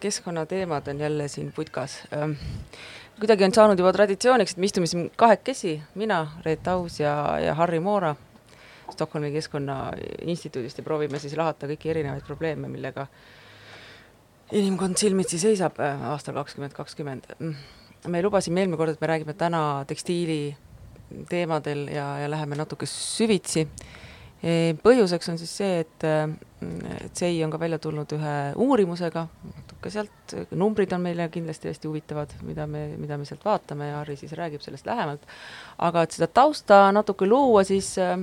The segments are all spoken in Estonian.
keskkonnateemad on jälle siin putkas. kuidagi on saanud juba traditsiooniks, et me istume siin kahekesi, mina, Reet Aus ja, ja Harri Moora Stockholmi Keskkonnainstituudist ja proovime siis lahata kõiki erinevaid probleeme, millega inimkond silmitsi seisab aastal kakskümmend kakskümmend. me lubasime eelmine kord, et me räägime täna tekstiili teemadel ja, ja läheme natuke süvitsi. põhjuseks on siis see, et, et SEI on ka välja tulnud ühe uurimusega, ka sealt, numbrid on meile kindlasti hästi huvitavad, mida me, mida me sealt vaatame ja Harri siis räägib sellest lähemalt. aga et seda tausta natuke luua, siis äh,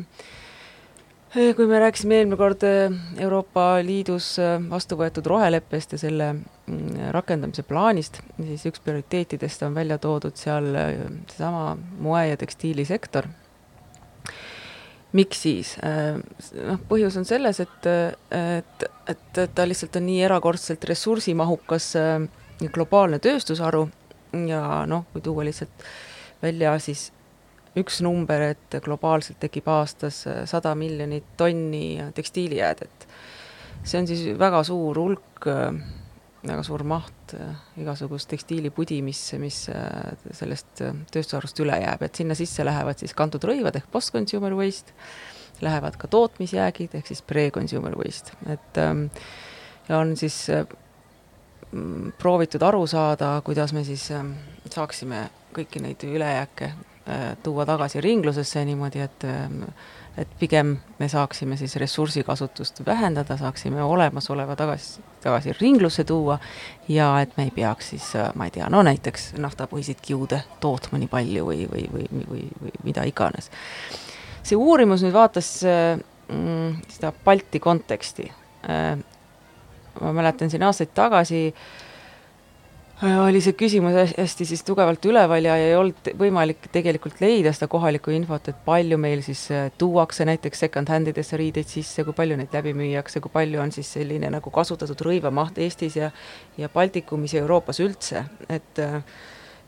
kui me rääkisime eelmine kord äh, Euroopa Liidus äh, vastu võetud roheleppest ja selle mm, rakendamise plaanist, siis üks prioriteetidest on välja toodud seal seesama moe- ja tekstiilisektor. Miks siis? noh, põhjus on selles, et, et, et ta lihtsalt on nii erakordselt ressursimahukas globaalne tööstusharu ja noh, kui tuua lihtsalt välja siis üks number, et globaalselt tekib aastas äh, sada miljonit tonni tekstiilijäädet. see on siis väga suur hulk, äh, väga suur maht äh, igasugust tekstiilipudi, mis, mis sellest tööstusharust üle jääb, et sinna sisse lähevad siis kantud rõivad ehk post-consumer waste, lähevad ka tootmisjäägid ehk siis pre-consumer waste, et ähm, ja on siis proovitud aru saada, kuidas me siis ähm, saaksime kõiki neid ülejääke Äh, tuua tagasi ringlusesse niimoodi, et ähm, et pigem me saaksime siis ressursikasutust vähendada, saaksime olemasoleva tagasi, tagasi ringlusse tuua ja et me ei peaks siis, äh, ma ei tea, no näiteks naftapõhiseid kiude tootma nii palju või, või, või, või, või, mida iganes. see uurimus nüüd vaatas äh, mm, seda Balti konteksti. ma mäletan siin aastaid tagasi äh, Äh, oli see küsimus hästi siis tugevalt üleval ja ei olnud võimalik tegelikult leida seda kohalikku infot, et palju meil siis äh, tuuakse näiteks second-hand idesse riideid sisse, kui palju neid läbi müüakse, kui palju on siis selline nagu kasutatud rõivamaht Eestis ja ja Baltikumis ja Euroopas üldse, et äh,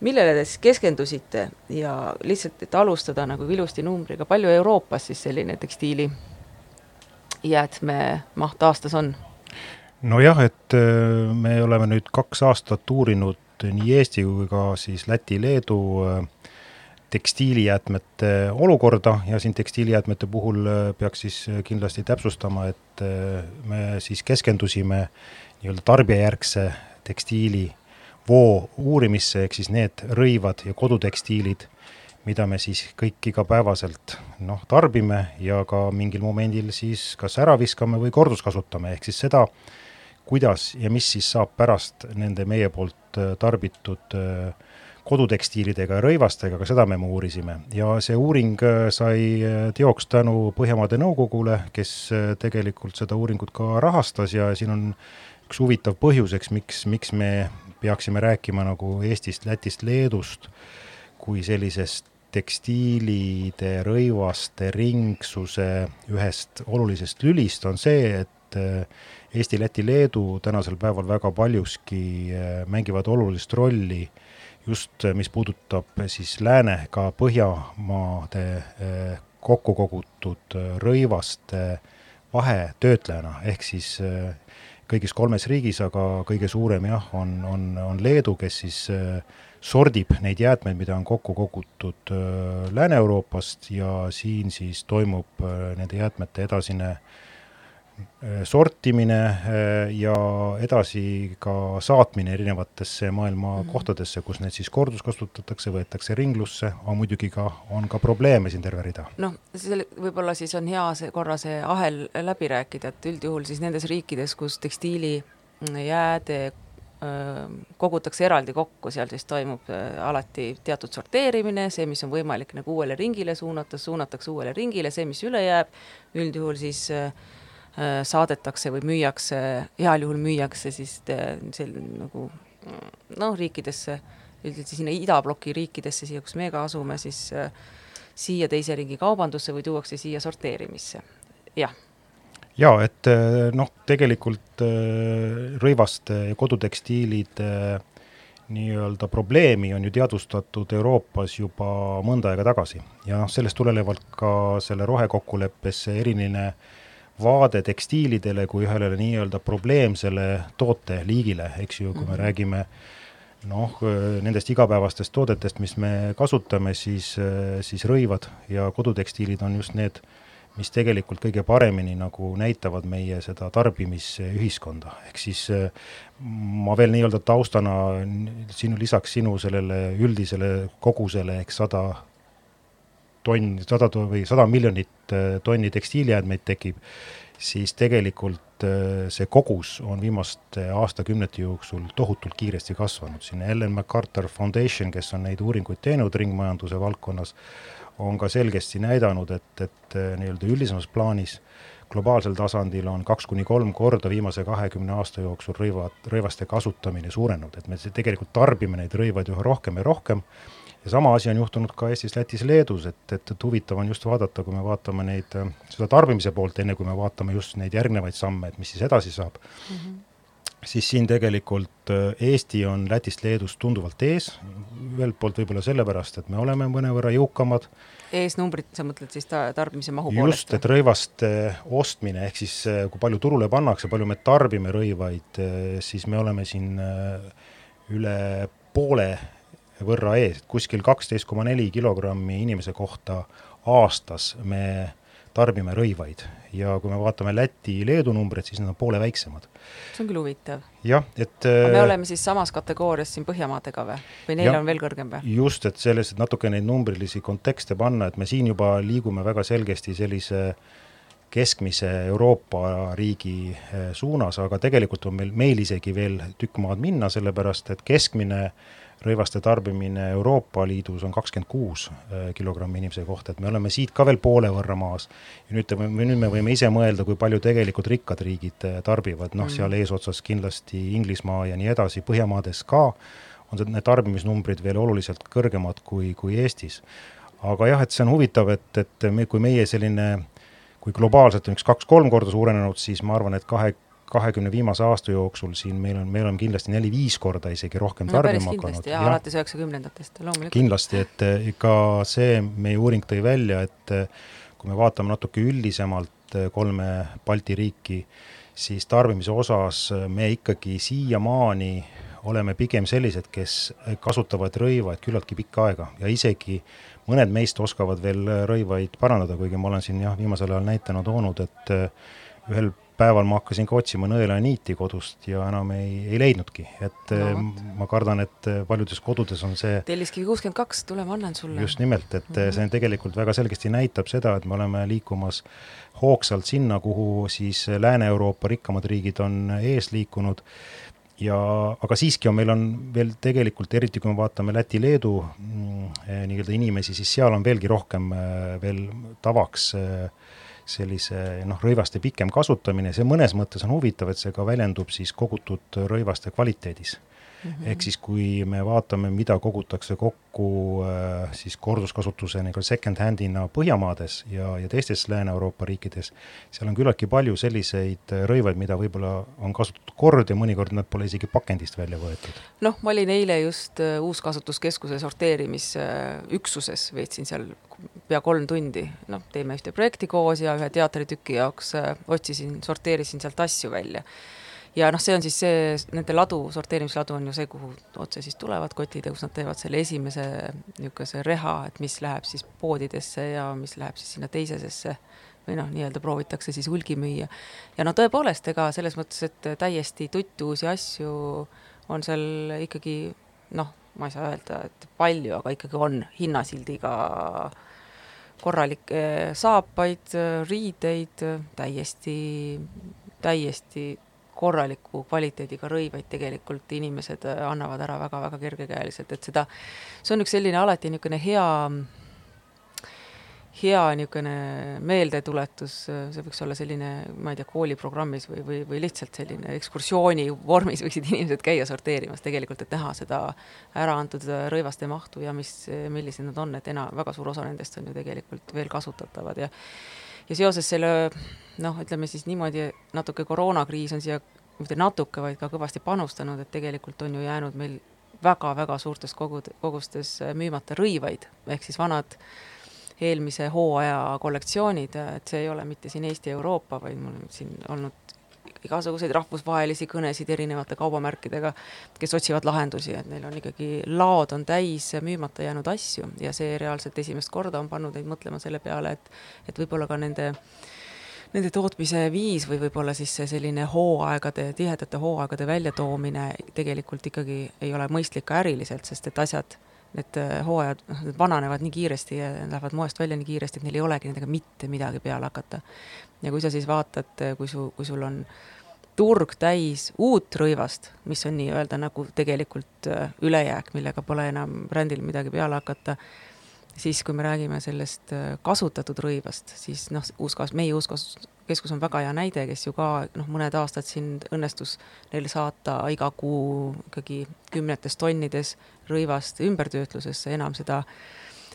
millele te siis keskendusite ja lihtsalt, et alustada nagu ilusti numbriga, palju Euroopas siis selline tekstiili jäätmemaht aastas on? Nojah, et äh, me oleme nüüd kaks aastat uurinud nii Eesti kui ka siis Läti-Leedu äh, tekstiilijäätmete olukorda ja siin tekstiilijäätmete puhul äh, peaks siis kindlasti täpsustama, et me siis keskendusime nii-öelda tarbijajärgse tekstiili voo uurimisse, ehk siis need rõivad ja kodutekstiilid, mida me siis kõik igapäevaselt noh, tarbime ja ka mingil momendil siis kas ära viskame või korduskasutame, ehk siis seda, kuidas ja mis siis saab pärast nende meie poolt äh, tarbitud äh, kodutekstiilidega ja rõivastega, ka seda me uurisime. ja see uuring äh, sai teoks tänu Põhjamaade Nõukogule, kes tegelikult seda uuringut ka rahastas ja siin on üks huvitav põhjuseks, miks, miks me peaksime rääkima nagu Eestist, Lätist, Leedust kui sellisest tekstiilide, rõivaste ringsuse ühest olulisest lülist, on see, et Eesti, Läti, Leedu tänasel päeval väga paljuski äh, mängivad olulist rolli just, äh, mis puudutab äh, siis lääne, ka Põhjamaade kokku kogutud rõivaste vahetöötlejana, ehk siis kõigis kolmes riigis, aga kõige suurem jah, on, on, on Leedu, kes siis sordib neid jäätmeid, mida on kokku kogutud Lääne-Euroopast ja siin siis toimub nende jäätmete edasine äh, sortimine äh, ja edasi ka saatmine erinevatesse maailma mm -hmm. kohtadesse, kus need siis korduskasutatakse, võetakse ringlusse, aga muidugi ka on ka probleeme siin terve rida. noh, selle võib-olla siis on hea see korra see ahel läbi rääkida, et üldjuhul siis nendes riikides, kus tekstiilijääde kogutakse eraldi kokku, seal siis toimub alati teatud sorteerimine, see, mis on võimalik nagu uuele ringile suunata, suunatakse uuele ringile, see, mis üle jääb, üldjuhul siis äh, Äh, saadetakse või müüakse, heal juhul müüakse siis sel nagu noh, riikidesse, üldiselt sinna idabloki riikidesse, siia, kus me ka asume, siis äh, siia teise ringi kaubandusse või tuuakse siia sorteerimisse, jah. Jaa, et äh, noh, tegelikult rõivaste ja kodutekstiilide nii-öelda probleemi on ju teadvustatud Euroopas juba mõnda aega tagasi. Ja noh, sellest tulenevalt ka selle rohekokkuleppesse eriline äh, vaade tekstiilidele kui ühele nii-öelda probleemsele tooteliigile, eks ju, kui me -hmm. räägime noh, nendest igapäevastest toodetest, mis me kasutame, siis, siis rõivad ja kodutekstiilid on just need, mis tegelikult kõige paremini nagu näitavad meie seda tarbimisühiskonda, ehk siis ma veel nii-öelda taustana sinu, lisaks sinu sellele üldisele kogusele ehk sada tonn, sada või sada miljonit äh, tonni tekstiilijäätmeid tekib, siis tegelikult äh, see kogus on viimaste aastakümnete jooksul tohutult kiiresti kasvanud, siin Ellen MacArthur Foundation, kes on neid uuringuid teinud ringmajanduse valdkonnas, on ka selgesti näidanud, et, et äh, nii-öelda üldisemas plaanis globaalsel tasandil on kaks kuni kolm korda viimase kahekümne aasta jooksul rõivad, rõivaste kasutamine suurenenud, et me tegelikult tarbime neid rõivaid üha rohkem ja rohkem ja sama asi on juhtunud ka Eestis, Lätis, Leedus, et, et, et huvitav on just vaadata, kui me vaatame neid, seda tarbimise poolt, enne kui me vaatame just neid järgnevaid samme, et mis siis edasi saab mm, -hmm. siis siin tegelikult äh, Eesti on Lätist, Leedust tunduvalt ees, ühelt poolt võib-olla sellepärast, et me oleme mõnevõrra jõukamad, eesnumbrit, sa mõtled siis ta-, tarbimise mahu poolest? just, et rõivaste ostmine, ehk siis äh, kui palju turule pannakse, palju me tarbime rõivaid, äh, siis me oleme siin üle poole võrra ees, et kuskil kaksteist koma neli kilogrammi inimese kohta aastas me tarbime rõivaid ja kui me vaatame Läti-Leedu numbreid, siis nad on poole väiksemad. see on küll huvitav. jah, et me äh, oleme siis samas kategoorias siin Põhjamaadega või, või neil ja, on veel kõrgem või? just, et selles, et natuke neid numbrilisi kontekste panna, et me siin juba liigume väga selgesti sellise keskmise Euroopa riigi äh, suunas, aga tegelikult on meil, meil isegi veel tükk maad minna, sellepärast et keskmine rõivaste tarbimine Euroopa Liidus on kakskümmend kuus äh, kilogrammi inimese kohta, et me oleme siit ka veel poole võrra maas. ja nüüd, nüüd me võime ise mõelda, kui palju tegelikult rikkad riigid äh, tarbivad, noh, seal mm. eesotsas kindlasti Inglismaa ja nii edasi, Põhjamaades ka on need tarbimisnumbrid veel oluliselt kõrgemad kui, kui Eestis. aga jah, et see on huvitav, et, et me, kui meie selline kui globaalselt on üks kaks-kolm korda suurenenud, siis ma arvan, et kahe, kahekümne viimase aasta jooksul siin meil on, meil on kindlasti neli-viis korda isegi rohkem no, tarbima hakanud. jaa, alates üheksakümnendatest, loomulikult. kindlasti, et ka see meie uuring tõi välja, et kui me vaatame natuke üldisemalt kolme Balti riiki, siis tarbimise osas me ikkagi siiamaani oleme pigem sellised, kes kasutavad rõivaid küllaltki pikka aega ja isegi mõned meist oskavad veel rõivaid parandada, kuigi ma olen siin jah, viimasel ajal näitena toonud, et ühel päeval ma hakkasin ka otsima nõelaniiti kodust ja enam ei, ei leidnudki, et no, eh, ma kardan, et paljudes kodudes on see Telliskivi kuuskümmend kaks, tule ma annan sulle. just nimelt, et mm -hmm. see tegelikult väga selgesti näitab seda, et me oleme liikumas hoogsalt sinna, kuhu siis Lääne-Euroopa rikkamad riigid on ees liikunud ja aga siiski on, meil on veel tegelikult, eriti kui me vaatame Läti-Leedu mm, nii-öelda inimesi, siis seal on veelgi rohkem veel tavaks äh, sellise noh, rõivaste pikem kasutamine, see mõnes mõttes on huvitav, et see ka väljendub siis kogutud rõivaste kvaliteedis mm. -hmm. ehk siis, kui me vaatame, mida kogutakse kokku äh, siis korduskasutuse nagu second-hand'ina Põhjamaades ja, ja teistes Lääne-Euroopa riikides, seal on küllaltki palju selliseid äh, rõivaid, mida võib-olla on kasutatud kord ja mõnikord nad pole isegi pakendist välja võetud. noh, ma olin eile just äh, Uuskasutuskeskuse sorteerimisüksuses, veetsin seal pea kolm tundi, noh, teeme ühte projekti koos ja ühe teatritüki jaoks otsisin, sorteerisin sealt asju välja ja noh, see on siis see, nende ladu, sorteerimisladu on ju see, kuhu otse siis tulevad kotitõus, nad teevad selle esimese niisuguse reha, et mis läheb siis poodidesse ja mis läheb siis sinna teisesesse või noh, nii-öelda proovitakse siis hulgimüüa. ja no tõepoolest, ega selles mõttes, et täiesti tuttuusi asju on seal ikkagi noh, ma ei saa öelda, et palju, aga ikkagi on hinnasildiga korralikke saapaid, riideid, täiesti, täiesti korraliku kvaliteediga rõivaid tegelikult inimesed äh, annavad ära väga-väga kergekäeliselt, et seda, see on üks selline alati niisugune hea, hea niisugune meeldetuletus, see võiks olla selline, ma ei tea, kooliprogrammis või, või, või lihtsalt selline ekskursiooni vormis võiksid inimesed käia sorteerimas tegelikult, et näha seda ära antud rõivaste mahtu ja mis, millised nad on, et ena-, väga suur osa nendest on ju tegelikult veel kasutatavad ja ja seoses selle noh, ütleme siis niimoodi, natuke koroonakriis on siia mitte natuke, vaid ka kõvasti panustanud, et tegelikult on ju jäänud meil väga-väga suurtes kogud, kogustes müümata rõivaid, ehk siis vanad eelmise hooaja kollektsioonid, et see ei ole mitte siin Eesti-Euroopa, vaid mul siin olnud igasuguseid rahvusvahelisi kõnesid erinevate kaubamärkidega, kes otsivad lahendusi, et neil on ikkagi, laod on täis müümata jäänud asju ja see reaalselt esimest korda on pannud neid mõtlema selle peale, et et võib-olla ka nende nende tootmise viis või võib-olla siis see selline hooaegade, tihedate hooaegade väljatoomine tegelikult ikkagi ei ole mõistlik ka äriliselt, sest et asjad need hooajad, noh, need vananevad nii kiiresti ja lähevad moest välja nii kiiresti, et neil ei olegi nendega mitte midagi peale hakata. ja kui sa siis vaatad, kui su, kui sul on turg täis uut rõivast, mis on nii-öelda nagu tegelikult ülejääk, millega pole enam brändil midagi peale hakata siis kui me räägime sellest äh, kasutatud rõivast, siis noh, uuskasv-, meie uuskasvuskeskus on väga hea näide, kes ju ka noh, mõned aastad siin õnnestus neil saata iga kuu ikkagi kümnetes tonnides rõivast ümbertöötlusesse, enam seda,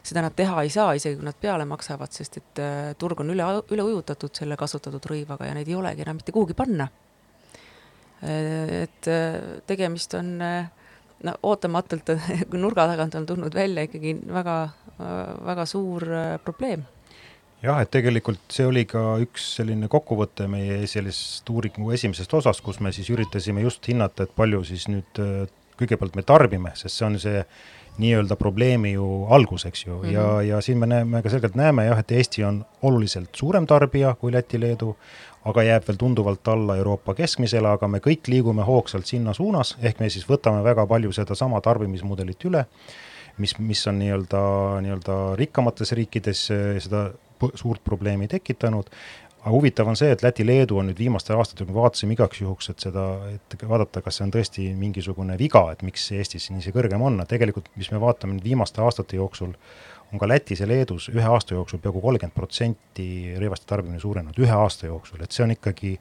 seda nad teha ei saa, isegi kui nad peale maksavad, sest et äh, turg on üle, üle ujutatud selle kasutatud rõivaga ja neid ei olegi enam mitte kuhugi panna. Äh, et tegemist on no ootamatult nurga tagant on tulnud välja ikkagi väga väga suur äh, probleem. Jah, et tegelikult see oli ka üks selline kokkuvõte meie sellest uuringu esimesest osast, kus me siis üritasime just hinnata, et palju siis nüüd äh, kõigepealt me tarbime, sest see on see nii-öelda probleemi ju algus, eks ju. Mm, -hmm. ja, ja siin me näeme ka selgelt näeme jah, et Eesti on oluliselt suurem tarbija kui Läti, Leedu, aga jääb veel tunduvalt alla Euroopa keskmisele, aga me kõik liigume hoogsalt sinna suunas, ehk me siis võtame väga palju sedasama tarbimismudelit üle mis, mis on nii-öelda, nii-öelda rikkamates riikides eh, seda suurt probleemi tekitanud, aga huvitav on see, et Läti-Leedu on nüüd viimastel aastatel, me vaatasime igaks juhuks, et seda, et vaadata, kas see on tõesti mingisugune viga, et miks Eestis nii see kõrgem on, tegelikult mis me vaatame nüüd viimaste aastate jooksul, on ka Lätis ja Leedus ühe aasta jooksul peaaegu kolmkümmend protsenti rõivaste tarbimine suurenenud, ühe aasta jooksul, et see on ikkagi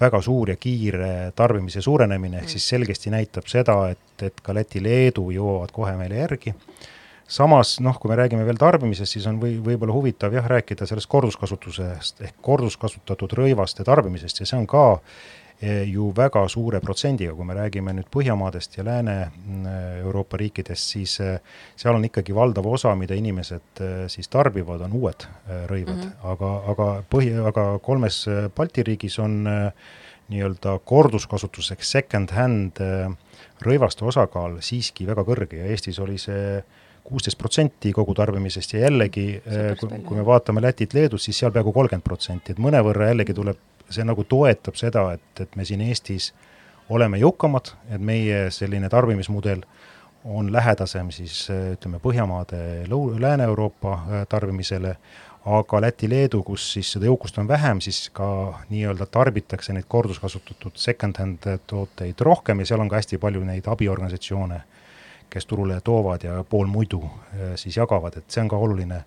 väga suur ja kiire tarbimise suurenemine, ehk siis selgesti näitab seda, et, et ka Läti-Leedu jõuavad kohe meile järgi. samas noh, kui me räägime veel tarbimisest, siis on või, võib-olla huvitav jah, rääkida sellest korduskasutusest ehk korduskasutatud rõivaste tarbimisest ja see on ka ju väga suure protsendiga, kui me räägime nüüd Põhjamaadest ja Lääne-Euroopa mm, riikidest, siis eh, seal on ikkagi valdav osa, mida inimesed eh, siis tarbivad, on uued rõivad. Mm, -hmm. aga, aga põhi, aga kolmes Balti riigis on nii-öelda korduskasutuseks second-hand rõivaste osakaal siiski väga kõrge ja Eestis oli see kuusteist protsenti kogu tarbimisest ja jällegi, kui, kui me vaatame Lätit, Leedut, siis seal peaaegu kolmkümmend protsenti, et mõnevõrra jällegi tuleb see nagu toetab seda, et, et me siin Eestis oleme jõukamad, et meie selline tarbimismudel on lähedasem siis ütleme, Põhjamaade, Lääne-Euroopa äh, tarbimisele, aga Läti-Leedu, kus siis seda jõukust on vähem, siis ka nii-öelda tarbitakse neid korduskasutatud second-hand tooteid rohkem ja seal on ka hästi palju neid abiorganisatsioone, kes turule toovad ja pool muidu äh, siis jagavad, et see on ka oluline,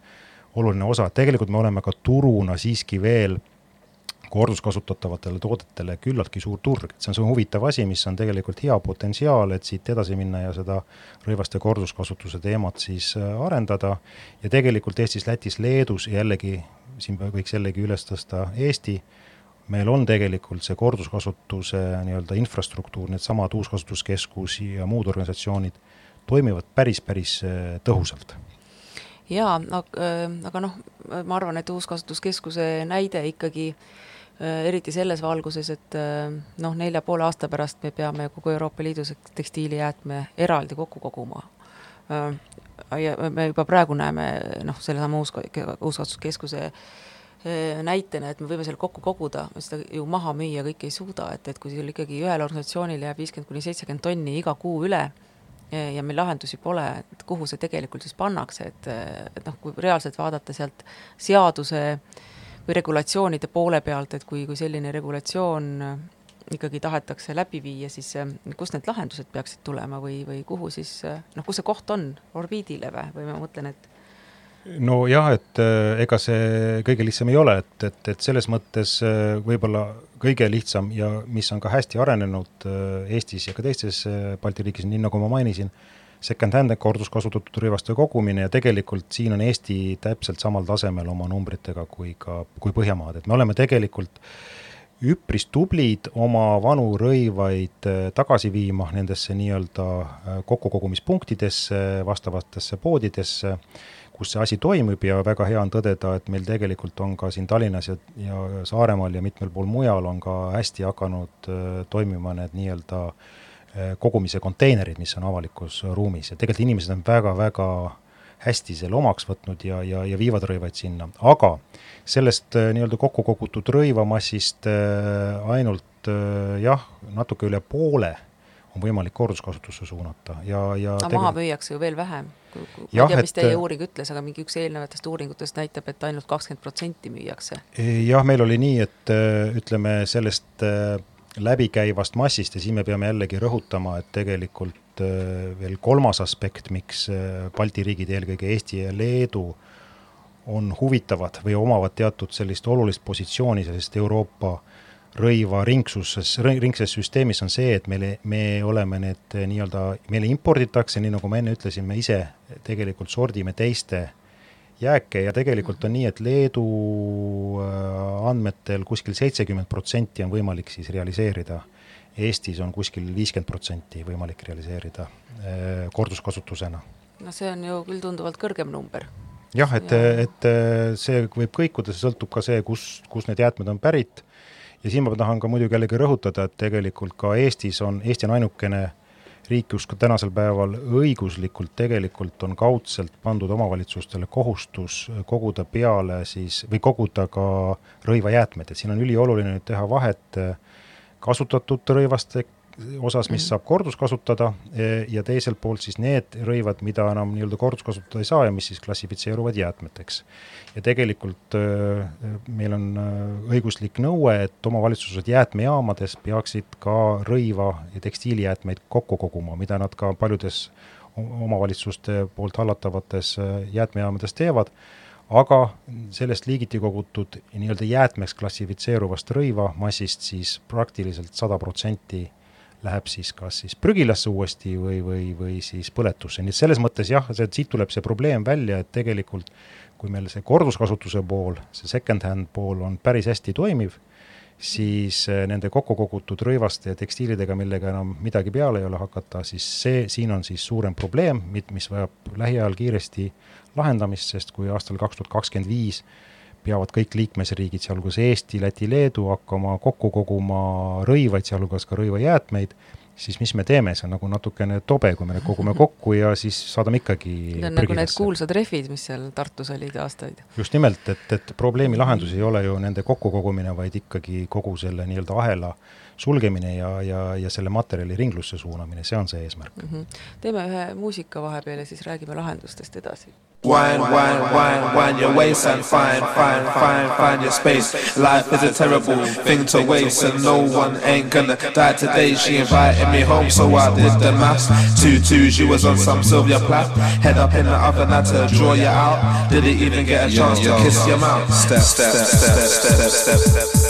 oluline osa, tegelikult me oleme ka turuna siiski veel korduskasutatavatele toodetele küllaltki suur turg, et see on see huvitav asi, mis on tegelikult hea potentsiaal, et siit edasi minna ja seda rõivaste korduskasutuse teemat siis äh, arendada. ja tegelikult Eestis, Lätis, Leedus jällegi, siin võiks jällegi üles tõsta Eesti, meil on tegelikult see korduskasutuse nii-öelda infrastruktuur, needsamad uuskasutuskeskus ja muud organisatsioonid toimivad päris, päris äh, tõhusalt. Jaa, äh, aga noh, ma arvan, et uuskasutuskeskuse näide ikkagi Äh, eriti selles valguses, et äh, noh, nelja poole aasta pärast me peame kogu Euroopa Liidus tekstiilijäätme eraldi kokku koguma. Äh, ja me juba praegu näeme noh, sellesama uus, uuskasutuskeskuse näitena, et me võime selle kokku koguda, seda ju maha müüa kõike ei suuda, et, et kui sul ikkagi ühel organisatsioonil jääb viiskümmend kuni seitsekümmend tonni iga kuu üle ja meil lahendusi pole, et kuhu see tegelikult siis pannakse, et, et noh, kui reaalselt vaadata sealt seaduse äh, või regulatsioonide poole pealt, et kui, kui selline regulatsioon äh, ikkagi tahetakse läbi viia, siis äh, kust need lahendused peaksid tulema või, või kuhu siis äh, noh, kus see koht on, orbiidile või, või ma mõtlen, et nojah, et ega see kõige lihtsam ei ole, et, et, et selles mõttes võib-olla kõige lihtsam ja mis on ka hästi arenenud Eestis ja ka teistes Balti riikides, nii nagu ma mainisin, second-hand korduskasutatud rõivaste kogumine ja tegelikult siin on Eesti täpselt samal tasemel oma numbritega kui ka, kui Põhjamaad, et me oleme tegelikult üpris tublid oma vanu rõivaid äh, tagasi viima nendesse nii-öelda äh, kokkukogumispunktidesse, vastavatesse poodidesse, kus see asi toimib ja väga hea on tõdeda, et meil tegelikult on ka siin Tallinnas ja, ja Saaremaal ja mitmel pool mujal on ka hästi hakanud äh, toimima need nii-öelda äh, Eh, kogumise konteinerid, mis on avalikus ruumis ja tegelikult inimesed on väga-väga hästi selle omaks võtnud ja, ja, ja viivad rõivaid sinna, aga sellest eh, nii-öelda kokku kogutud rõivamassist eh, ainult jah, natuke üle poole on võimalik korduskasutusse suunata ja, ja aga maha müüakse ju veel vähem. ma ei tea, mis teie uuring ütles, aga mingi üks eelnevatest uuringutest näitab, et ainult kakskümmend protsenti müüakse. jah, meil oli nii, et ütleme, sellest läbikäivast massist ja siin me peame jällegi rõhutama, et tegelikult veel kolmas aspekt, miks Balti riigid, eelkõige Eesti ja Leedu, on huvitavad või omavad teatud sellist olulist positsiooni sellest Euroopa äh, rõiva ringsuses, ringses süsteemis on see, et meile, me oleme need nii-öelda, meile imporditakse, nii nagu ma enne ütlesin, me ise tegelikult sordime teiste jääke ja tegelikult on nii, et Leedu äh, andmetel kuskil seitsekümmend protsenti on võimalik siis realiseerida. Eestis on kuskil viiskümmend protsenti võimalik realiseerida äh, korduskasutusena. no see on ju küll tunduvalt kõrgem number. jah, et ja., et äh, see võib kõikuda, see sõltub ka see, kus, kus need jäätmed on pärit ja siin ma tahan ka muidugi jällegi rõhutada, et tegelikult ka Eestis on, Eesti on ainukene riik, kus ka tänasel päeval õiguslikult tegelikult on kaudselt pandud omavalitsustele kohustus koguda peale siis või koguda ka rõivajäätmed, et siin on ülioluline nüüd teha vahet kasutatud rõivaste osas, mis mhm. saab korduskasutada e, ja teiselt poolt siis need rõivad, mida enam nii-öelda korduskasutada ei saa ja mis siis klassifitseeruvad jäätmeteks. ja tegelikult meil on õiguslik nõue, et omavalitsused jäätmejaamades peaksid ka rõiva ja tekstiilijäätmeid kokku koguma, mida nad ka paljudes omavalitsuste poolt hallatavates jäätmejaamades teevad aga sellest liigiti kogutud nii-öelda jäätmeks klassifitseeruvast rõivamassist siis praktiliselt sada protsenti läheb siis kas siis prügilasse uuesti või, või, või siis põletusse, nii et selles mõttes jah, see, siit tuleb see probleem välja, et tegelikult kui meil see korduskasutuse pool, see second-hand pool on päris hästi toimiv, siis eh, nende kokku kogutud rõivaste ja tekstiilidega, millega enam midagi peale ei ole hakata, siis see, siin on siis suurem probleem, mis vajab lähiajal kiiresti lahendamist, sest kui aastal kaks tuhat kakskümmend viis peavad kõik liikmesriigid, sealhulgas Eesti, Läti, Leedu, hakkama kokku koguma rõivaid, sealhulgas ka rõivajäätmeid, siis mis me teeme, see on nagu natukene tobe, kui me need kogume kokku ja siis saadame ikkagi Need on nagu need kuulsad rehvid, mis seal Tartus olid aastaid. just nimelt, et, et probleemi lahendus ei ole ju nende kokkukogumine, vaid ikkagi kogu selle nii-öelda ahela sulgemine ja, ja, ja selle materjali ringlusse suunamine, see on see eesmärk mm. -hmm. teeme ühe muusika vahepeal ja siis räägime lahendustest edasi Wine, wine, wine, wine your waist and find, find, find, find your space. Life is a terrible thing to waste, and no one ain't gonna die today. She invited me home, so I did the maths. Two twos, she was on some Sylvia Plath. Head up in the oven, had to draw you out. Didn't even get a chance to kiss your mouth. Step, step, step, step, step, step,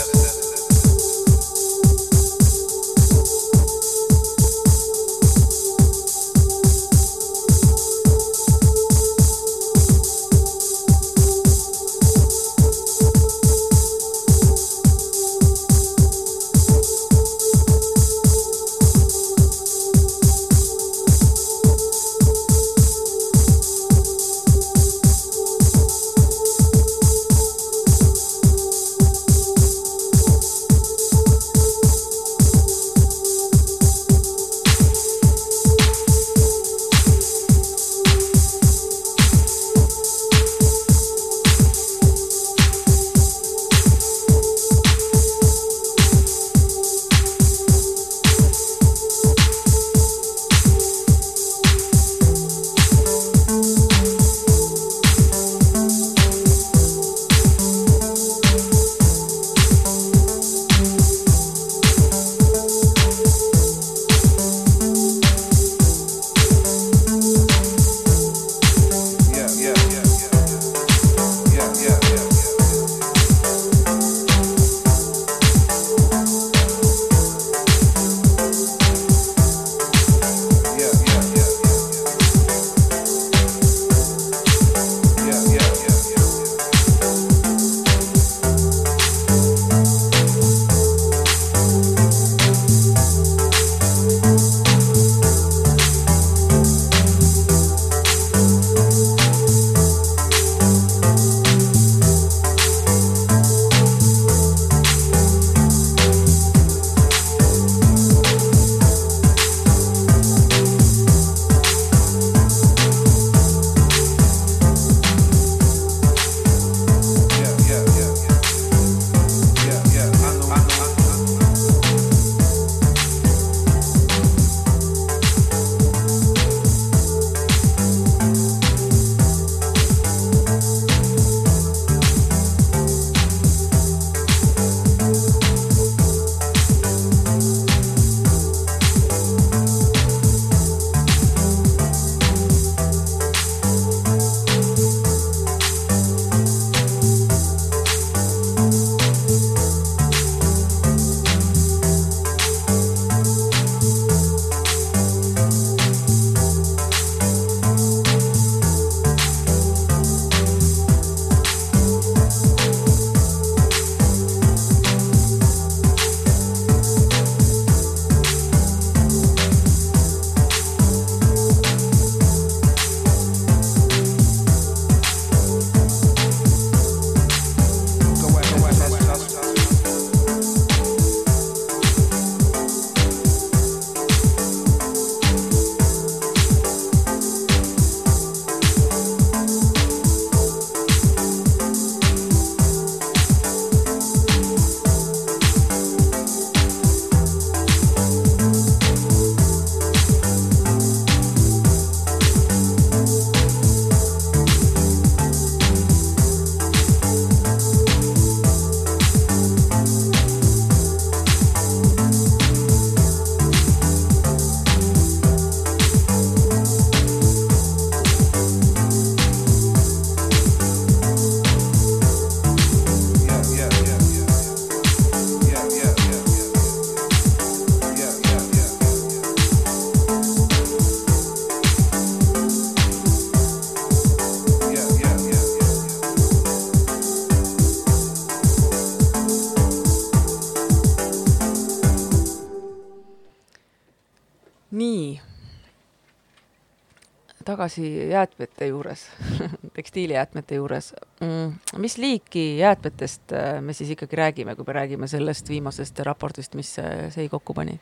tagasi jäätmete juures tekstiilijäätmete juures mm,. mis liiki jäätmetest äh, me siis ikkagi räägime, kui me räägime sellest viimasest raportist, mis äh, SEI kokku pani?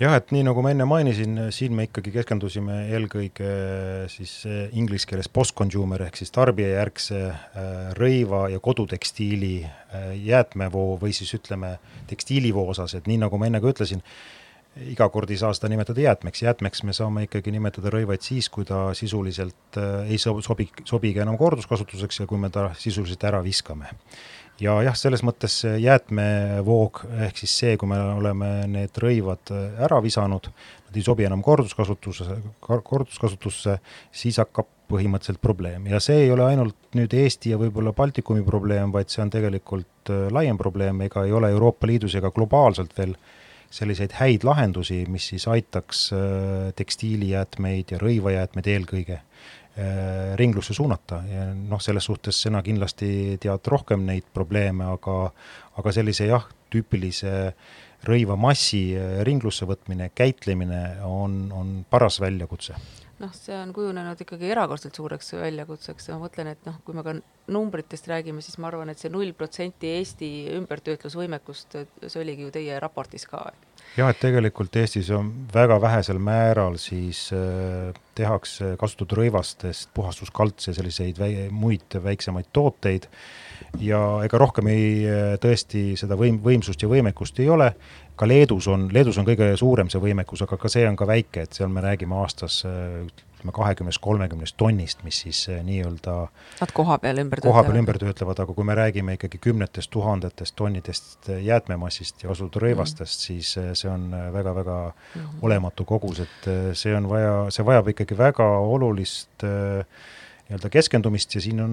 jah, et nii nagu ma enne mainisin, siin me ikkagi keskendusime eelkõige siis inglise keeles post-consumer ehk siis tarbijajärgse rõiva ja kodutekstiili jäätmevoo või siis ütleme, tekstiilivoo osas, et nii nagu ma enne ka ütlesin, iga kord ei saa seda nimetada jäätmeks, jäätmeks me saame ikkagi nimetada rõivaid siis, kui ta sisuliselt äh, ei sobi, sobigi enam korduskasutuseks ja kui me ta sisuliselt ära viskame. ja jah, selles mõttes jäätmevoog ehk siis see, kui me oleme need rõivad äh, ära visanud, nad ei sobi enam korduskasutuse, korduskasutusse, siis hakkab põhimõtteliselt probleem. Ja see ei ole ainult nüüd Eesti ja võib-olla Baltikumi probleem, vaid see on tegelikult äh, laiem probleem, ega ei ole Euroopa Liidus ega globaalselt veel äh, selliseid häid lahendusi, mis siis aitaks äh, tekstiilijäätmeid ja rõivajäätmeid eelkõige äh, ringlusse suunata. Ja noh, selles suhtes sina kindlasti tead rohkem neid probleeme, aga aga sellise jah, tüüpilise rõivamassi äh, ringlusse võtmine, käitlemine on, on paras väljakutse noh, see on kujunenud ikkagi erakordselt suureks väljakutseks ja ma mõtlen, et noh, kui me ka numbritest räägime, siis ma arvan, et see null protsenti Eesti ümbertöötlusvõimekust, see oligi ju teie raportis ka. Jah, et tegelikult Eestis on väga vähesel määral siis äh, tehakse kasutatud rõivastest puhastuskaldse selliseid väi, muid väiksemaid tooteid. Ja ega rohkem ei, äh, tõesti seda võim-, võimsust ja võimekust ei ole, ka Leedus on, Leedus on kõige suurem see võimekus, aga ka see on ka väike, et seal me räägime aastas ütleme kahekümnest, kolmekümnest tonnist, mis siis eh, nii-öelda Nad koha peal ümber koha peal ümber töötlevad, aga kui me räägime ikkagi kümnetest tuhandetest tonnidest eh, jäätmemassist ja kasutatud rõivastest mm., siis eh, see on väga-väga mm -hmm. olematu kogus, et see on vaja, see vajab ikkagi väga olulist nii-öelda keskendumist ja siin on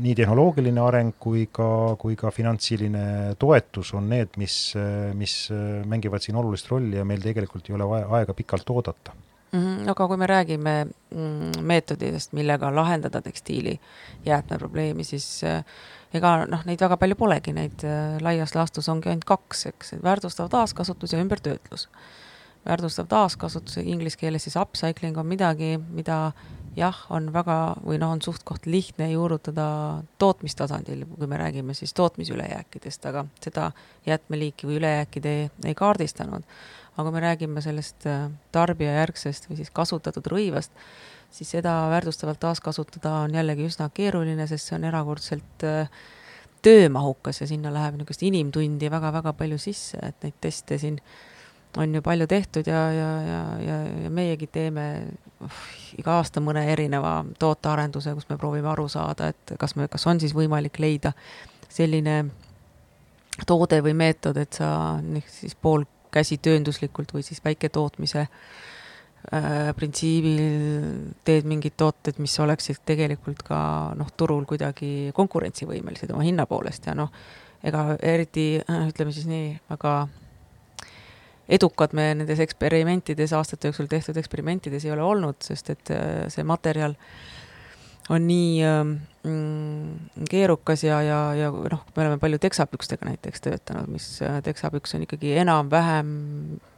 nii tehnoloogiline areng kui ka, kui ka finantsiline toetus on need, mis, mis mängivad siin olulist rolli ja meil tegelikult ei ole vaja aega pikalt oodata. -hmm, aga kui me räägime mm, meetoditest, millega lahendada tekstiili jäätmeprobleemi, siis ega noh, neid väga palju polegi, neid laias laastus ongi ainult kaks, eks, väärtustav taaskasutus ja ümbertöötlus. väärtustav taaskasutus, inglise keeles siis upcycling on midagi, mida jah, on väga või noh, on suht-koht lihtne juurutada tootmistasandil, kui me räägime siis tootmisülejääkidest, aga seda jäätmeliiki või ülejääki te ei, ei kaardistanud. Aga kui me räägime sellest äh, tarbijajärgsest või siis kasutatud rõivast, siis seda väärtustavalt taaskasutada on jällegi üsna keeruline, sest see on erakordselt äh, töömahukas ja sinna läheb niisugust inimtundi väga-väga palju sisse, et neid teste siin on ju palju tehtud ja, ja, ja, ja, ja meiegi teeme uh, iga aasta mõne erineva tootearenduse, kus me proovime aru saada, et kas me, kas on siis võimalik leida selline toode või meetod, et sa siis poolkäsi töönduslikult või siis väiketootmise äh, printsiibil teed mingid tooted, mis oleksid tegelikult ka noh, turul kuidagi konkurentsivõimelised oma hinna poolest ja noh, ega eriti äh, ütleme siis nii, väga edukad me nendes eksperimentides, aastate jooksul tehtud eksperimentides ei ole olnud, sest et äh, see materjal on nii ähm, mm, keerukas ja, ja, ja noh, me oleme palju teksapükstega näiteks töötanud, mis äh, teksapüks on ikkagi enam-vähem,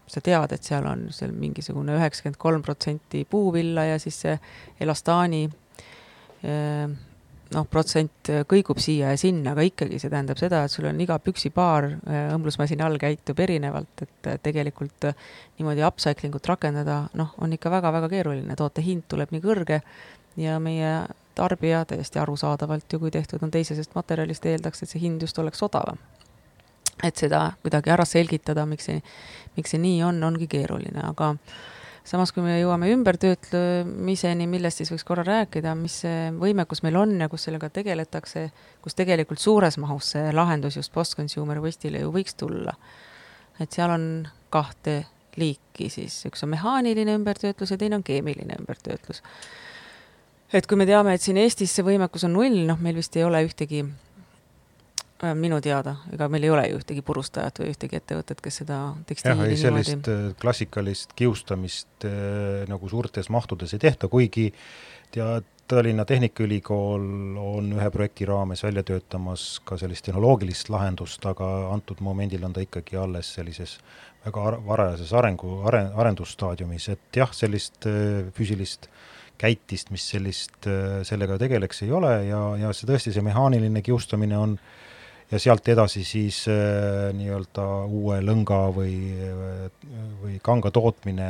sa tead, et seal on seal mingisugune üheksakümmend kolm protsenti puuvilla ja siis see elastaani äh, noh, protsent kõigub siia ja sinna, aga ikkagi see tähendab seda, et sul on iga püksipaar äh, õmblusmasina all käitub erinevalt, et tegelikult niimoodi upcycling ut rakendada, noh, on ikka väga-väga keeruline, toote hind tuleb nii kõrge ja meie tarbija täiesti arusaadavalt ju, kui tehtud on teisesest materjalist, eeldaks, et see hind just oleks odavam. et seda kuidagi ära selgitada, miks see, miks see nii on, ongi keeruline, aga samas, kui me jõuame ümbertöötlemiseni, millest siis võiks korra rääkida, mis see võimekus meil on ja kus sellega tegeletakse, kus tegelikult suures mahus see lahendus just post-consumer waste'ile ju võiks tulla. et seal on kahte liiki siis, üks on mehaaniline ümbertöötlus ja teine on keemiline ümbertöötlus. Et kui me teame, et siin Eestis see võimekus on null, noh, meil vist ei ole ühtegi Äh, minu teada, ega meil ei ole ju ühtegi purustajat või ühtegi ettevõtet, kes seda tekstiili jah, sellist äh, klassikalist kiustamist äh, nagu suurtes mahtudes ei tehta, kuigi tea, Tallinna Tehnikaülikool on ühe projekti raames välja töötamas ka sellist tehnoloogilist lahendust, aga antud momendil on ta ikkagi alles sellises väga varajases arengu, are-, arendusstaadiumis, et jah, sellist füüsilist käitist, mis sellist, sellega tegeleks, ei ole ja, ja see tõesti, see mehaaniline kiustamine on äh, ja sealt edasi siis äh, nii-öelda uue lõnga või, või kanga tootmine,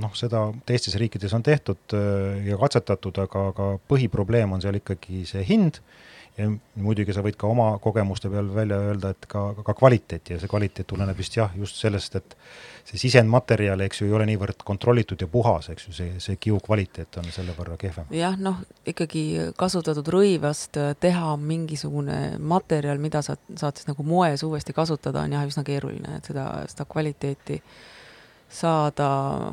noh, seda teistes riikides on tehtud äh, ja katsetatud, aga, aga põhiprobleem on seal ikkagi see hind ja muidugi sa võid ka oma kogemuste peal välja öelda, et ka, ka kvaliteeti ja see kvaliteet tuleneb vist jah, just sellest, et see sisendmaterjal, eks ju, ei ole niivõrd kontrollitud ja puhas, eks ju, see, see kiu kvaliteet on selle võrra kehvem. jah, noh, ikkagi kasutatud rõivast äh, teha mingisugune materjal, mida sa saad siis nagu moes uuesti kasutada, on jah, üsna keeruline, et seda, seda kvaliteeti äh, saada,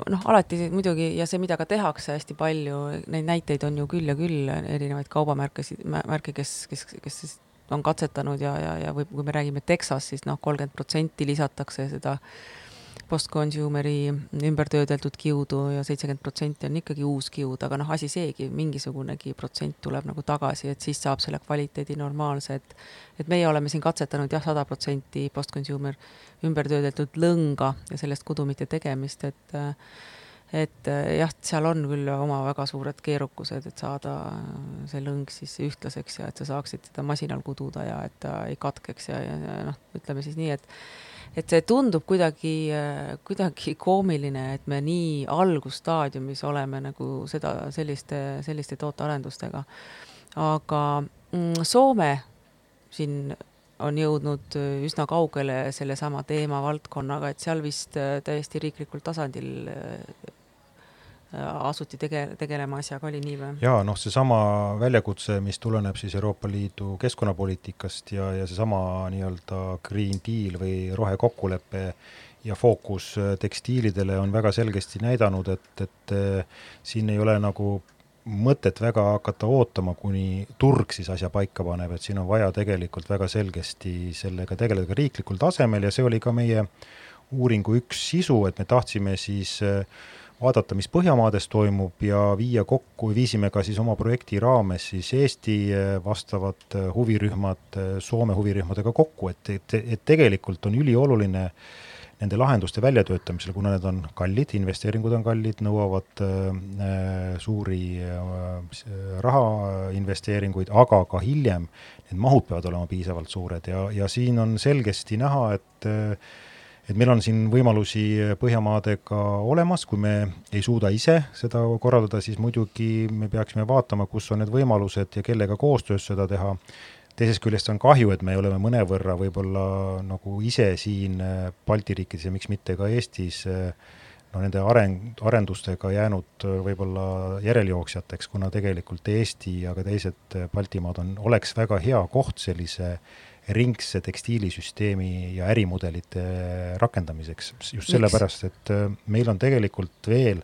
noh, alati muidugi ja see, mida ka tehakse hästi palju, neid näiteid on ju küll ja küll, erinevaid kaubamärkesid, märke, kes, kes, kes siis on katsetanud ja, ja, ja või kui me räägime Texas, siis noh, kolmkümmend protsenti lisatakse seda äh, post-consumer'i ümbertöödeldud kiudu ja seitsekümmend protsenti on ikkagi uus kiud, aga noh, asi seegi, mingisugunegi protsent tuleb nagu tagasi, et siis saab selle kvaliteedi normaalse, et et meie oleme siin katsetanud jah, sada protsenti post-consumer ümbertöödeldud lõnga ja sellest kudumite tegemist, et et jah, seal on küll oma väga suured keerukused, et saada see lõng siis ühtlaseks ja et sa saaksid seda masinal kududa ja et ta ei katkeks ja, ja, noh, ütleme siis nii, et et see tundub kuidagi, kuidagi koomiline, et me nii algusstaadiumis oleme nagu seda, selliste, selliste tootearendustega. aga mm, Soome siin on jõudnud üsna kaugele sellesama teemavaldkonnaga, et seal vist täiesti riiklikul tasandil Äh, asuti tege-, tegelema asjaga, oli nii või? jaa, noh, seesama väljakutse, mis tuleneb siis Euroopa Liidu keskkonnapoliitikast ja, ja seesama nii-öelda Green Deal või rohekokkulepe ja fookus äh, tekstiilidele on väga selgesti näidanud, et, et äh, siin ei ole nagu mõtet väga hakata ootama, kuni turg siis asja paika paneb, et siin on vaja tegelikult väga selgesti sellega tegeleda ka riiklikul tasemel ja see oli ka meie uuringu üks sisu, et me tahtsime siis äh, vaadata, mis Põhjamaades toimub ja viia kokku, viisime ka siis oma projekti raames siis Eesti eh, vastavad eh, huvirühmad eh, Soome huvirühmadega kokku, et, et, et tegelikult on ülioluline nende lahenduste väljatöötamisel, kuna need on kallid, investeeringud on kallid, nõuavad äh, suuri äh, rahainvesteeringuid, aga ka hiljem need mahud peavad olema piisavalt suured. Ja, ja siin on selgesti näha, et äh, et meil on siin võimalusi Põhjamaadega olemas, kui me ei suuda ise seda korraldada, siis muidugi me peaksime vaatama, kus on need võimalused ja kellega koostöös seda teha. teisest küljest on kahju, et me oleme mõnevõrra võib-olla nagu ise siin Balti riikides ja miks mitte ka Eestis no nende areng, arendustega jäänud võib-olla järelejooksjateks, kuna tegelikult Eesti ja ka teised Baltimaad on, oleks väga hea koht sellise äh, ringse tekstiilisüsteemi ja ärimudelite rakendamiseks, just sellepärast, et äh, meil on tegelikult veel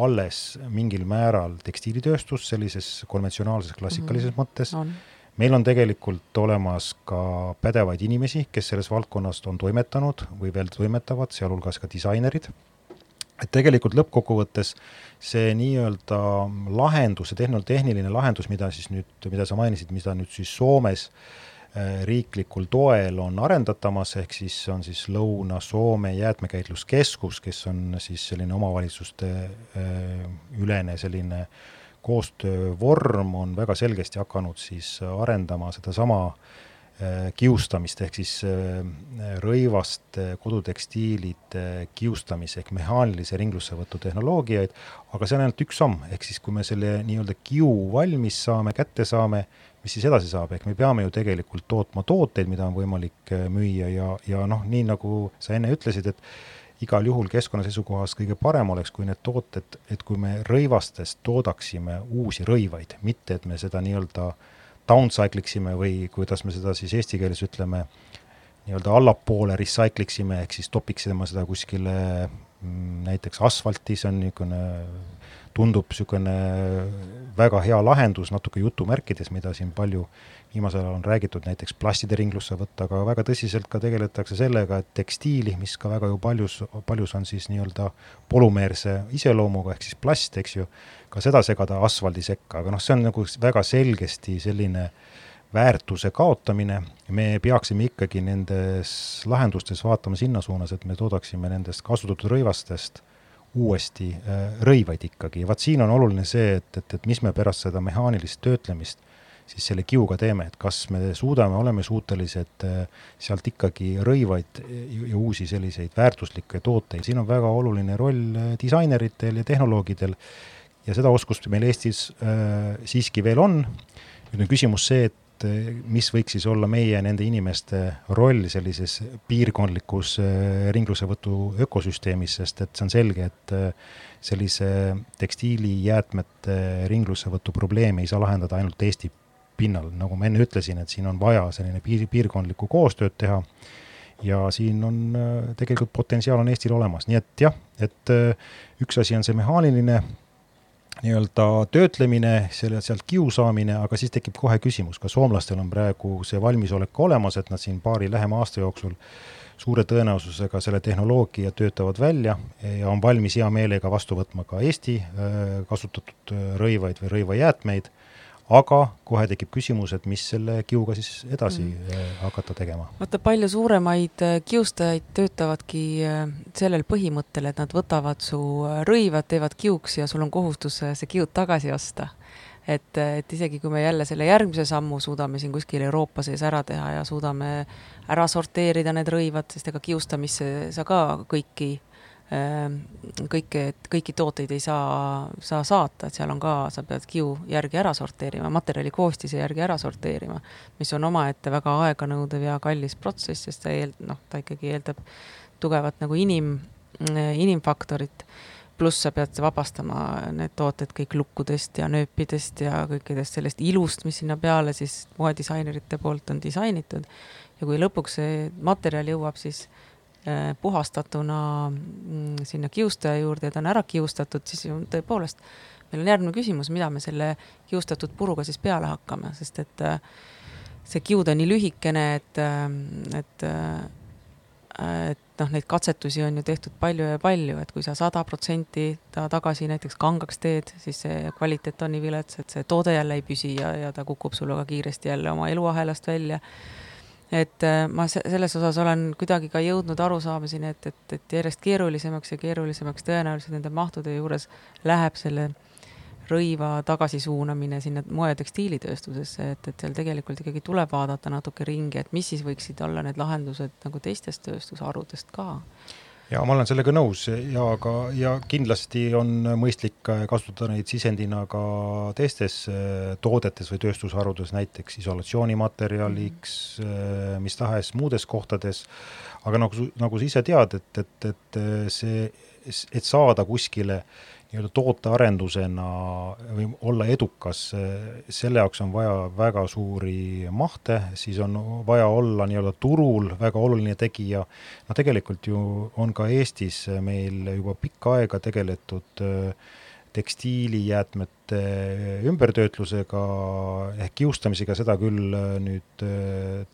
alles mingil määral tekstiilitööstus sellises konventsionaalses klassikalises mm -hmm. mõttes on meil on tegelikult olemas ka pädevaid inimesi, kes selles valdkonnas on toimetanud või veel toimetavad, sealhulgas ka disainerid. et tegelikult lõppkokkuvõttes see nii-öelda lahendus, see tehn-, tehniline lahendus, mida siis nüüd, mida sa mainisid, mida nüüd siis Soomes äh, Äh, riiklikul toel on arendatamas, ehk siis on siis Lõuna-Soome jäätmekäitluskeskus, kes on siis selline omavalitsuste äh, ülene selline koostöövorm, on väga selgesti hakanud siis arendama sedasama äh, kiustamist, ehk siis rõivaste kodutekstiilide kiustamise ehk mehaanilise ringlussevõtu tehnoloogiaid, aga see on ainult üks samm, ehk siis kui me selle nii-öelda kiu valmis saame, kätte saame, mis siis edasi saab, ehk me peame ju tegelikult tootma tooteid, mida on võimalik äh, müüa ja, ja noh, nii nagu sa enne ütlesid, et igal juhul keskkonna seisukohast kõige parem oleks, kui need tooted, et kui me rõivastest toodaksime uusi rõivaid, mitte et me seda nii-öelda downcycle iksime või kuidas me seda siis eesti keeles ütleme, nii-öelda allapoole recycle iksime, ehk siis topiksime seda kuskile mm, näiteks asfalti, see on niisugune tundub niisugune väga hea lahendus natuke jutumärkides, mida siin palju viimasel ajal on räägitud, näiteks plastide ringlusse võtta, aga väga tõsiselt ka tegeletakse sellega, et tekstiili, mis ka väga ju paljus, paljus on siis nii-öelda polümeerse iseloomuga, ehk siis plast, eks ju, ka seda segada asfaldi sekka, aga noh, see on nagu väga selgesti selline väärtuse kaotamine, me peaksime ikkagi nendes lahendustes vaatama sinna suunas, et me toodaksime nendest kasutatud rõivastest uuesti äh, rõivaid ikkagi vaat siin on oluline see, et, et, et mis me pärast seda mehaanilist töötlemist siis selle kiuga teeme, et kas me suudame, oleme suutelised äh, sealt ikkagi rõivaid ja uusi selliseid väärtuslikke tooteid, siin on väga oluline roll äh, disaineritel ja tehnoloogidel ja seda oskust meil Eestis äh, siiski veel on. nüüd on küsimus see, et mis võiks siis olla meie nende inimeste roll sellises piirkondlikus ringlussevõtu ökosüsteemis, sest et see on selge, et sellise tekstiilijäätmete ringlussevõtu probleemi ei saa lahendada ainult Eesti pinnal, nagu ma enne ütlesin, et siin on vaja selline piir, piirkondlikku koostööd teha ja siin on tegelikult potentsiaal on Eestil olemas, nii et jah, et üks asi on see mehaaniline nii-öelda töötlemine, selle, sealt kiu saamine, aga siis tekib kohe küsimus, kas soomlastel on praegu see valmisolek olemas, et nad siin paari lähema aasta jooksul suure tõenäosusega selle tehnoloogia töötavad välja ja on valmis hea meelega vastu võtma ka Eesti äh, kasutatud rõivaid või rõivajäätmeid aga kohe tekib küsimus, et mis selle kiuga siis edasi mm. hakata tegema. vaata, palju suuremaid äh, kiustajaid töötavadki äh, sellel põhimõttel, et nad võtavad su rõivad, teevad kiuks ja sul on kohustus see kiud tagasi osta. et, et isegi kui me jälle selle järgmise sammu suudame siin kuskil Euroopa sees ära teha ja suudame ära sorteerida need rõivad, sest ega kiustamisse sa ka kõiki kõike, kõiki tooteid ei saa, saa saata, et seal on ka, sa pead kiu järgi ära sorteerima, materjali koostise järgi ära sorteerima, mis on omaette väga aeganõudev ja kallis protsess, sest ta eel-, noh, ta ikkagi eeldab tugevat nagu inim, inimfaktorit, pluss sa pead vabastama need tooted kõik lukkudest ja nööpidest ja kõikidest sellest ilust, mis sinna peale siis moedisainerite poolt on disainitud. ja kui lõpuks see materjal jõuab siis Äh, puhastatuna mm, sinna kiustaja juurde ja ta on ära kiustatud, siis ju tõepoolest meil on järgmine küsimus, mida me selle kiustatud puruga siis peale hakkame, sest et äh, see kiud on nii lühikene, et, äh, et, et noh, neid katsetusi on ju tehtud palju ja palju, et kui sa sada protsenti ta tagasi näiteks kangaks teed, siis see kvaliteet on nii vilets, et see toode jälle ei püsi ja, ja ta kukub sul väga kiiresti jälle oma eluahelast välja et äh, ma selles osas olen kuidagi ka jõudnud arusaamiseni, et, et, et järjest keerulisemaks ja keerulisemaks tõenäoliselt nende mahtude juures läheb selle rõiva tagasisuunamine sinna moe- ja tekstiilitööstusesse, et, et seal tegelikult ikkagi tuleb vaadata natuke ringi, et mis siis võiksid olla need lahendused nagu teistest tööstusharudest ka ja ma olen sellega nõus ja ka, ja kindlasti on mõistlik kasutada neid sisendina ka teistes äh, toodetes või tööstusharudes, näiteks isolatsioonimaterjaliks, äh, mis tahes muudes kohtades, aga nagu, nagu sa ise tead, et, et, et see, et saada kuskile nii-öelda tootearendusena või olla edukas, selle jaoks on vaja väga suuri mahte, siis on vaja olla nii-öelda turul väga oluline tegija. no tegelikult ju on ka Eestis meil juba pikka aega tegeletud äh, tekstiilijäätmete ümbertöötlusega ehk kiustamisega, seda küll äh, nüüd äh,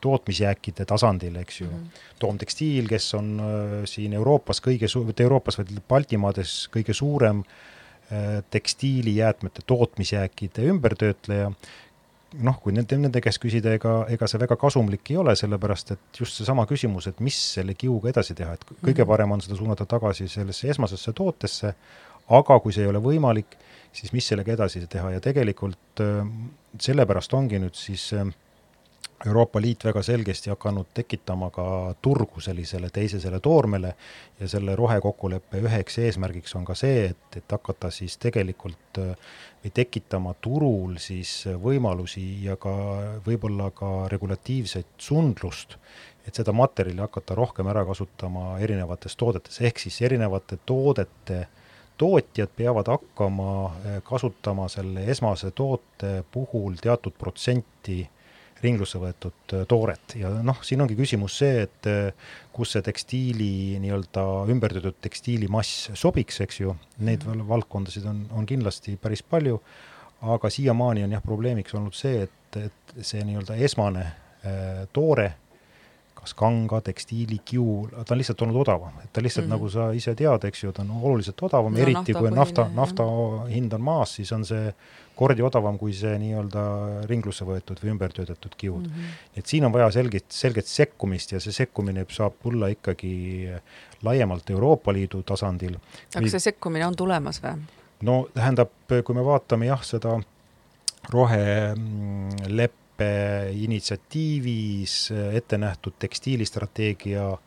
tootmisjääkide tasandil, eks ju mm. -hmm. Toomtekstiil, kes on äh, siin Euroopas kõige su-, mitte Euroopas, vaid Baltimaades kõige suurem äh, tekstiilijäätmete tootmisjääkide ümbertöötleja, noh, kui nende, nende käest küsida, ega, ega see väga kasumlik ei ole, sellepärast et just seesama küsimus, et mis selle kiuga edasi teha, et kõige mhm. parem on seda suunata tagasi sellesse esmasesse tootesse, aga kui see ei ole võimalik, siis mis sellega edasi teha ja tegelikult äh, sellepärast ongi nüüd siis äh, Euroopa Liit väga selgesti hakanud tekitama ka turgu sellisele teisesele toormele ja selle rohekokkuleppe üheks eesmärgiks on ka see, et, et hakata siis tegelikult või tekitama turul siis võimalusi ja ka võib-olla ka regulatiivset sundlust, et seda materjali hakata rohkem ära kasutama erinevates toodetes, ehk siis erinevate toodete tootjad peavad hakkama kasutama selle esmase toote puhul teatud protsenti ringlusse võetud äh, tooret ja noh, siin ongi küsimus see, et äh, kus see tekstiili nii-öelda ümbertöödatud tekstiilimass sobiks, eks ju, neid mm -hmm. valdkondasid on, on kindlasti päris palju, aga siiamaani on jah, probleemiks olnud see, et, et see nii-öelda esmane äh, toore kas kanga, tekstiili, kiu, ta on lihtsalt olnud odavam, et ta lihtsalt mm, -hmm. nagu sa ise tead, eks ju, ta on oluliselt odavam no,, eriti kui nafta, nafta hind on maas, siis on see kordi odavam kui see nii-öelda ringlusse võetud või ümbertöödetud kiud mm. -hmm. et siin on vaja selget, selget sekkumist ja see sekkumine saab tulla ikkagi laiemalt Euroopa Liidu tasandil. aga see sekkumine on tulemas või? no tähendab, kui me vaatame jah, seda roheleppe initsiatiivis ette nähtud tekstiilistrateegia äh,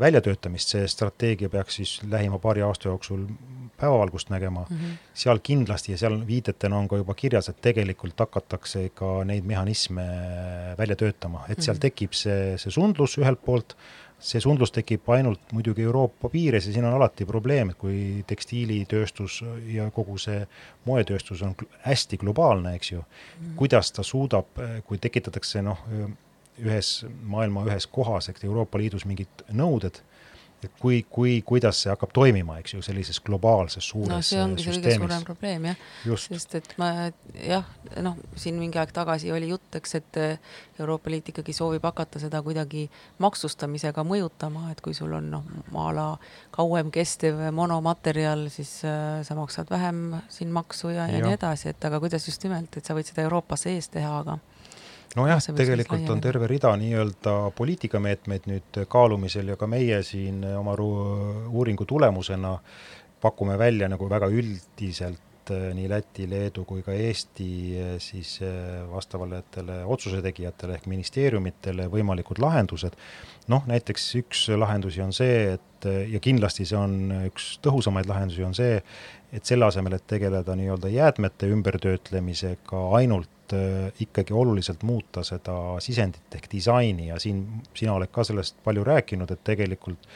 väljatöötamist, see strateegia peaks siis lähima paari aasta jooksul päevavalgust nägema mm, -hmm. seal kindlasti ja seal viidetena on ka juba kirjas, et tegelikult hakatakse ka neid mehhanisme välja töötama, et seal -hmm. tekib see, see sundlus ühelt poolt, see sundlus tekib ainult muidugi Euroopa piires ja siin on alati probleem, et kui tekstiilitööstus ja kogu see moetööstus on hästi globaalne, eks ju mm., kuidas ta suudab, kui tekitatakse noh, ühes maailma ühes kohas, eks Euroopa Liidus mingid nõuded et kui, kui, kuidas see hakkab toimima, eks ju, sellises globaalses suures no see ongi see kõige suurem probleem jah, sest et ma jah, noh, siin mingi aeg tagasi oli jutt, eks, et Euroopa Liit ikkagi soovib hakata seda kuidagi maksustamisega mõjutama, et kui sul on noh, a la kauem kestev monomaterjal, siis äh, sa maksad vähem siin maksu ja, ja, ja nii edasi, et aga kuidas just nimelt, et sa võid seda Euroopa sees teha, aga nojah, tegelikult on terve rida nii-öelda poliitikameetmeid nüüd kaalumisel ja ka meie siin oma uuringu tulemusena pakume välja nagu väga üldiselt eh, nii Läti, Leedu kui ka Eesti eh, siis eh, vastavatele otsuse tegijatele ehk ministeeriumitele võimalikud lahendused. noh, näiteks üks lahendusi on see, et ja kindlasti see on üks tõhusamaid lahendusi, on see, et selle asemel, et tegeleda nii-öelda jäätmete ümbertöötlemisega ainult Äh, ikkagi oluliselt muuta seda sisendit ehk disaini ja siin sina oled ka sellest palju rääkinud, et tegelikult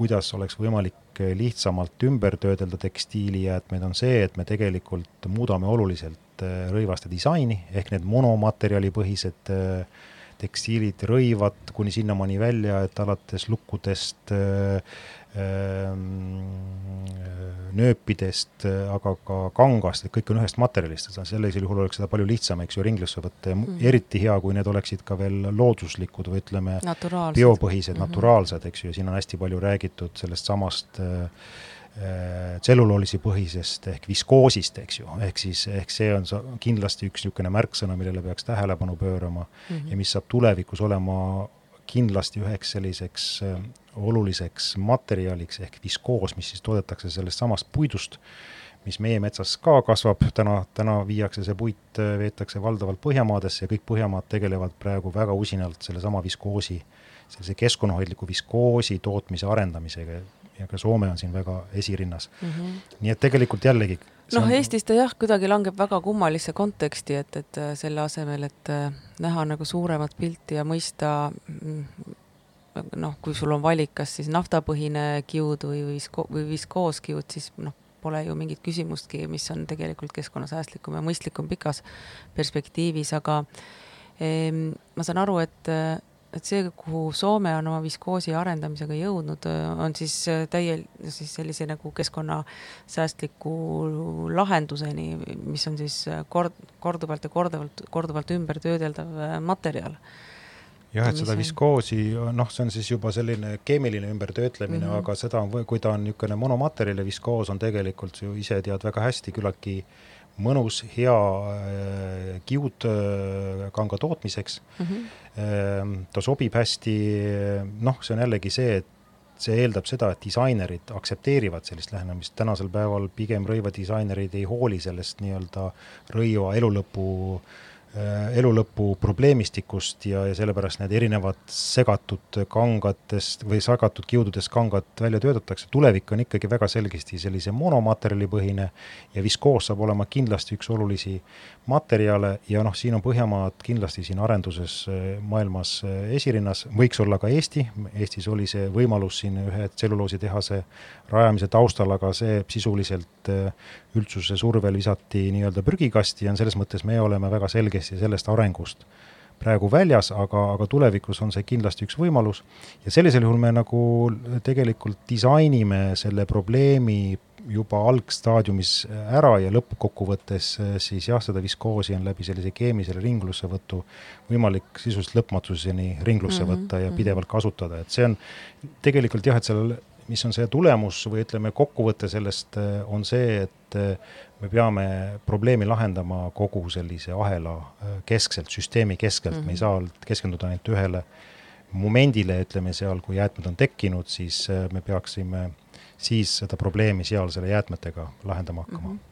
kuidas oleks võimalik lihtsamalt ümber töödelda tekstiilijäätmeid, on see, et me tegelikult muudame oluliselt äh, rõivaste disaini, ehk need monomaterjalipõhised äh, tekstiilid, rõivad kuni sinnamaani välja, et alates lukkudest äh, nööpidest, aga ka kangast, et kõik on ühest materjalist, sellisel juhul oleks seda palju lihtsam, eks ju, ringlusse võtta ja mm eriti hea, kui need oleksid ka veel looduslikud või ütleme, biopõhised mm, -hmm. naturaalsed, eks ju, ja siin on hästi palju räägitud sellest samast äh, tselluloosipõhisest ehk viskoosist, eks ju, ehk siis, ehk see on kindlasti üks niisugune märksõna, millele peaks tähelepanu pöörama mm -hmm. ja mis saab tulevikus olema kindlasti üheks selliseks äh, oluliseks materjaliks ehk viskoos, mis siis toodetakse sellest samast puidust, mis meie metsas ka kasvab, täna, täna viiakse see puit, äh, veetakse valdavalt Põhjamaadesse ja kõik Põhjamaad tegelevad praegu väga usinalt sellesama viskoosi, sellise keskkonnahoidliku viskoosi tootmise arendamisega ja ka Soome on siin väga esirinnas mm. -hmm. nii et tegelikult jällegi noh on..., Eestis ta jah, kuidagi langeb väga kummalisse konteksti, et, et äh, selle asemel, et äh, näha nagu suuremat pilti ja mõista mm, noh, kui sul on valik, kas siis naftapõhine kiud või visko-, või viskooskiud, siis noh, pole ju mingit küsimustki, mis on tegelikult keskkonnasäästlikum ja mõistlikum pikas perspektiivis, aga ehm, ma saan aru, et et see, kuhu Soome on oma viskoosi arendamisega jõudnud, on siis täiel-, siis sellise nagu keskkonnasäästliku lahenduseni, mis on siis kord-, korduvalt ja korduvalt, korduvalt ümber töödeldav materjal jah, et seda viskoosi, noh, see on siis juba selline keemiline ümbertöötlemine mm, -hmm. aga seda on, kui ta on niisugune monomaterjal ja viskoos on tegelikult ju ise tead väga hästi küllaltki äh, mõnus, hea äh, kiudkanga äh, tootmiseks mm. -hmm. ta sobib hästi, noh, see on jällegi see, et see eeldab seda, et disainerid aktsepteerivad sellist lähenemist, tänasel päeval pigem rõivadisainerid ei hooli sellest nii-öelda rõiva elulõpu Äh, elulõpu probleemistikust ja, ja sellepärast need erinevad segatud kangatest või segatud kiududest kangad välja töötatakse, tulevik on ikkagi väga selgesti sellise monomaterjalipõhine ja viskoos saab olema kindlasti üks olulisi materjale ja noh, siin on Põhjamaad kindlasti siin arenduses äh, maailmas äh, esirinnas, võiks olla ka Eesti, Eestis oli see võimalus siin ühe tselluloositehase rajamise taustal, aga see sisuliselt üldsuse survel visati nii-öelda prügikasti ja selles mõttes me oleme väga selgesti sellest arengust praegu väljas, aga, aga tulevikus on see kindlasti üks võimalus ja sellisel juhul me nagu tegelikult disainime selle probleemi juba algstaadiumis ära ja lõppkokkuvõttes siis jah, seda viskoosi on läbi sellise keemilisele ringlussevõtu võimalik sisuliselt lõpmatuseni ringlusse mm -hmm. võtta ja mhm. pidevalt kasutada, et see on tegelikult jah, et sellel mis on see tulemus või ütleme, kokkuvõte sellest on see, et me peame probleemi lahendama kogu sellise ahela keskselt, süsteemi keskelt mm, -hmm. me ei mhm. saa keskenduda ainult ühele momendile, ütleme seal, kui jäätmed on tekkinud, siis me peaksime siis seda probleemi seal selle jäätmetega lahendama hakkama mm. -hmm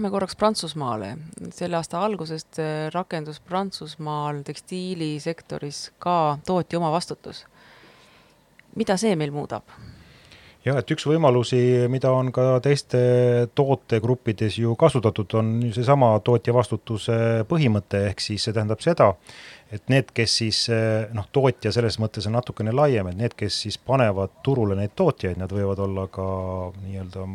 Lähme korraks Prantsusmaale. selle aasta algusest äh, rakendus Prantsusmaal tekstiilisektoris ka tootja omavastutus. mida see meil muudab? jah, et üks võimalusi, mida on ka teiste tootegruppides ju kasutatud, on seesama tootja vastutuse põhimõte, ehk siis see tähendab seda, et need, kes siis äh, noh, tootja selles mõttes on natukene laiem, et need, kes siis panevad turule neid tootjaid, nad võivad olla ka nii-öelda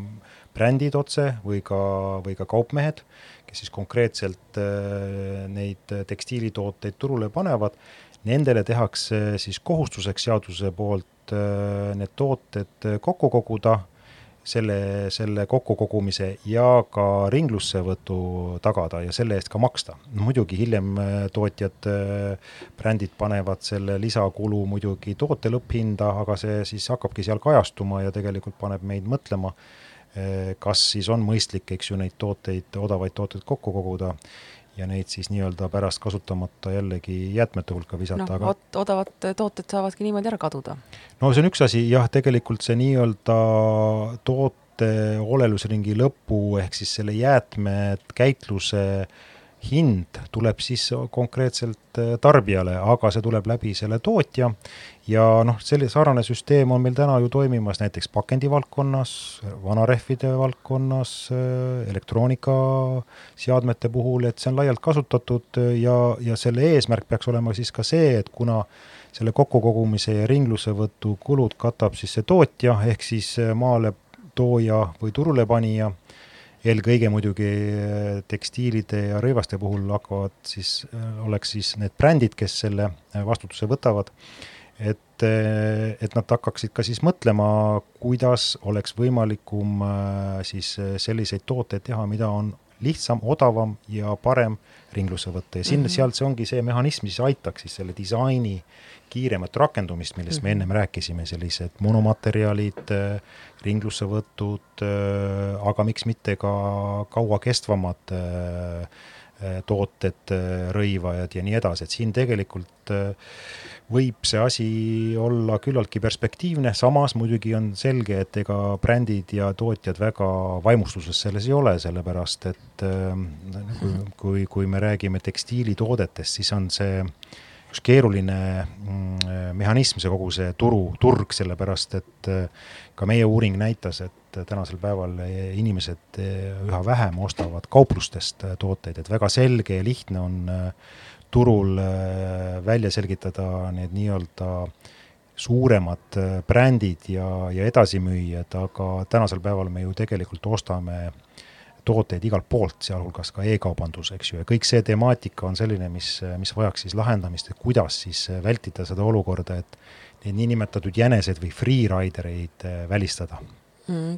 brändid otse või ka, või ka kaupmehed, kes siis konkreetselt äh, neid tekstiilitooteid turule panevad, nendele tehakse siis kohustuseks seaduse poolt äh, need tooted kokku koguda selle, selle kokkukogumise ja ka ringlussevõtu tagada ja selle eest ka maksta. muidugi hiljem äh, tootjad, äh, brändid panevad selle lisakulu muidugi toote lõpphinda, aga see siis hakkabki seal kajastuma ja tegelikult paneb meid mõtlema, äh, kas siis on mõistlik, eks ju, neid tooteid, odavaid tooteid kokku koguda ja neid siis nii-öelda pärast kasutamata jällegi jäätmete hulka visata no, aga vot odavad tooted saavadki niimoodi ära kaduda. no see on üks asi, jah, tegelikult see nii-öelda toote olelusringi lõpu ehk siis selle jäätmekäitluse hind tuleb siis konkreetselt äh, tarbijale, aga see tuleb läbi selle tootja ja noh, selline sarnane süsteem on meil täna ju toimimas näiteks pakendi valdkonnas, vanarehvide valdkonnas, äh, elektroonikaseadmete puhul, et see on laialt kasutatud ja, ja selle eesmärk peaks olema siis ka see, et kuna selle kokkukogumise ja ringlussevõtu kulud katab siis see tootja, ehk siis äh, maale tooja või turulepanija eelkõige muidugi äh, tekstiilide ja rõivaste puhul hakkavad siis, äh, oleks siis need brändid, kes selle äh, vastutuse võtavad, et, et nad hakkaksid ka siis mõtlema, kuidas oleks võimalikum siis selliseid tooteid teha, mida on lihtsam, odavam ja parem ringlusse võtta ja sinna mm, -hmm. sealt see ongi see mehhanism, mis aitaks siis selle disaini kiiremat rakendumist, millest me mhm. ennem rääkisime, sellised monomaterjalid, ringlussevõtud, aga miks mitte ka kauakestvamad tooted, rõivajad ja nii edasi, et siin tegelikult võib see asi olla küllaltki perspektiivne, samas muidugi on selge, et ega brändid ja tootjad väga vaimustuses selles ei ole, sellepärast et kui, kui, kui me räägime tekstiilitoodetest, siis on see äh, üks keeruline mm, mehhanism, see kogu see turu, turg, sellepärast et äh, ka meie uuring näitas, et tänasel päeval inimesed äh, üha vähem ostavad kauplustest äh, tooteid, et väga selge ja lihtne on turul välja selgitada need nii-öelda suuremad brändid ja, ja edasimüüjad, aga tänasel päeval me ju tegelikult ostame tooteid igalt poolt, sealhulgas ka e-kaubandus, eks ju, ja kõik see temaatika on selline, mis, mis vajaks siis lahendamist, et kuidas siis vältida seda olukorda, et neid niinimetatud jäneseid või freeridereid välistada.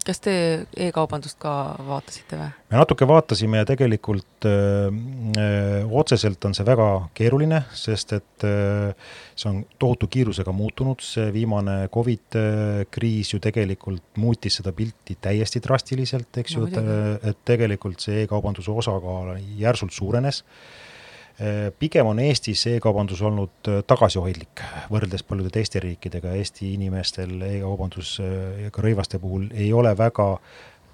Kas te e-kaubandust ka vaatasite või? me natuke vaatasime ja tegelikult öö, öö, otseselt on see väga keeruline, sest et öö, see on tohutu kiirusega muutunud, see viimane Covid kriis ju tegelikult muutis seda pilti täiesti drastiliselt, eks no, ju, et, tegelikult see e-kaubanduse osakaal järsult suurenes. Äh, pigem on Eestis e-kaubandus olnud äh, tagasihoidlik võrreldes paljude teiste riikidega, Eesti inimestel e-kaubandus äh, ka rõivaste puhul ei ole väga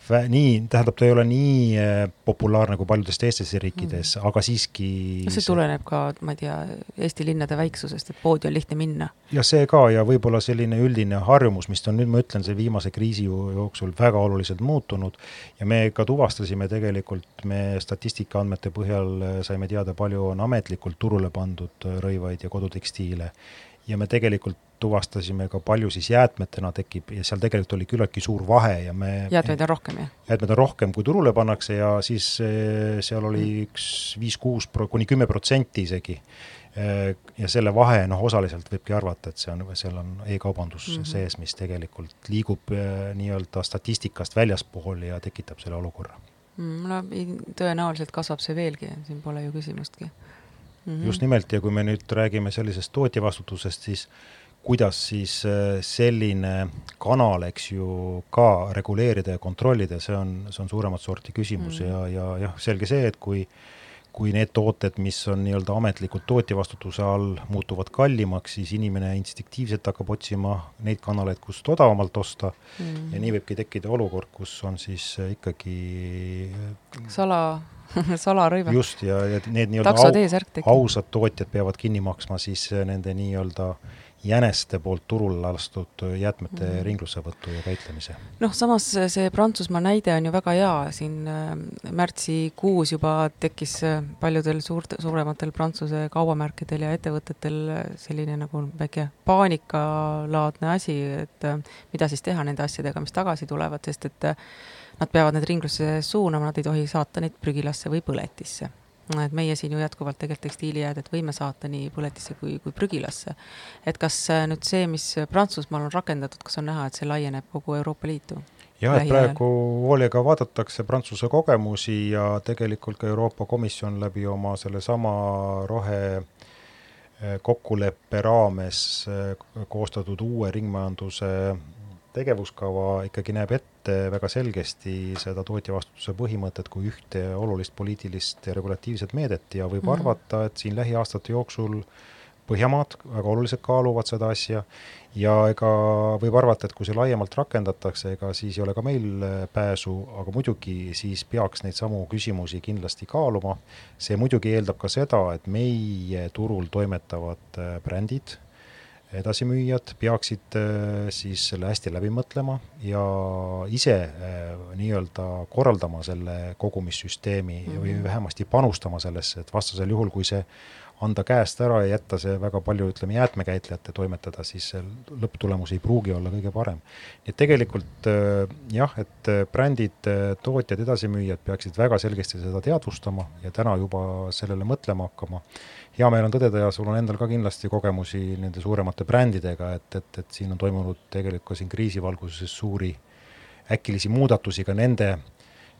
nii, tähendab, ta ei ole nii eh, populaarne kui paljudes teistes riikides mm., aga siiski see tuleneb ka, ma ei tea, Eesti linnade väiksusest, et poodi on lihtne minna. ja see ka ja võib-olla selline üldine harjumus, mis on nüüd, ma ütlen, see viimase kriisi jooksul väga oluliselt muutunud ja me ka tuvastasime tegelikult, me statistika andmete põhjal eh, saime teada, palju on ametlikult turule pandud eh, rõivaid ja kodutekstiile ja me tegelikult tuvastasime ka palju siis jäätmetena tekib ja seal tegelikult oli küllaltki suur vahe ja me jäätmeid on rohkem, jah? jäätmeid on rohkem, kui turule pannakse ja siis eh, seal oli mm. üks viis-kuus kuni kümme protsenti isegi. Eh, ja selle vahe, noh, osaliselt võibki arvata, et see on, seal on e-kaubandus mm -hmm. sees, mis tegelikult liigub eh, nii-öelda statistikast väljaspool ja tekitab selle olukorra mm,. no tõenäoliselt kasvab see veelgi, siin pole ju küsimustki mm. -hmm. just nimelt ja kui me nüüd räägime sellisest tootjavastutusest, siis kuidas siis äh, selline kanal, eks ju, ka reguleerida ja kontrollida, see on, see on suuremat sorti küsimus mm. ja, ja jah, selge see, et kui kui need tooted, mis on nii-öelda ametlikult tootjavastutuse all, muutuvad kallimaks, siis inimene instinktiivselt hakkab otsima neid kanaleid, kust odavamalt osta mm. ja nii võibki tekkida olukord, kus on siis ikkagi sala salarõivad. just, ja, ja need nii-öelda au, ausad tootjad peavad kinni maksma siis nende nii-öelda äh, jäneste poolt turule lastud jäätmete mm. ringlussevõtu ja käitlemise. noh, samas see Prantsusmaa näide on ju väga hea, siin äh, märtsikuus juba tekkis äh, paljudel suurte, suurematel Prantsuse kaubamärkidel ja ettevõtetel äh, selline nagu väike paanikalaadne asi, et mida siis teha nende asjadega, mis tagasi tulevad, sest et nad peavad need ringlusse suunama, nad ei tohi saata neid prügilasse või põletisse et meie siin ju jätkuvalt tegelikult tekstiilijäädet võime saata nii põletisse kui, kui prügilasse. et kas äh, nüüd see, mis Prantsusmaal on rakendatud, kas on näha, et see laieneb kogu Euroopa Liitu? jah, et praegu hoolega vaadatakse Prantsuse kogemusi ja tegelikult ka Euroopa Komisjon läbi oma sellesama rohe eh, kokkuleppe raames eh, koostatud uue ringmajanduse tegevuskava ikkagi näeb ette väga selgesti seda tootjavastutuse põhimõtet kui ühte olulist poliitilist ja regulatiivset meedet ja võib mm -hmm. arvata, et siin lähiaastate jooksul Põhjamaad väga oluliselt kaaluvad seda asja ja ega võib arvata, et kui see laiemalt rakendatakse, ega siis ei ole ka meil pääsu, aga muidugi siis peaks neid samu küsimusi kindlasti kaaluma. see muidugi eeldab ka seda, et meie turul toimetavad brändid edasimüüjad peaksid äh, siis selle hästi läbi mõtlema ja ise äh, nii-öelda korraldama selle kogumissüsteemi mm -hmm. või mhm. vähemasti panustama sellesse, et vastasel juhul, kui see anda käest ära ja jätta see väga palju, ütleme, jäätmekäitlejate toimetada, siis see lõpptulemus ei pruugi olla kõige parem. nii et tegelikult äh, jah, et brändid, tootjad, edasimüüjad peaksid väga selgesti seda teadvustama ja täna juba sellele mõtlema hakkama hea meel on tõdeda ja sul on endal ka kindlasti kogemusi nende suuremate brändidega, et, et, et siin on toimunud tegelikult ka siin kriisi valguses suuri äkilisi muudatusi ka nende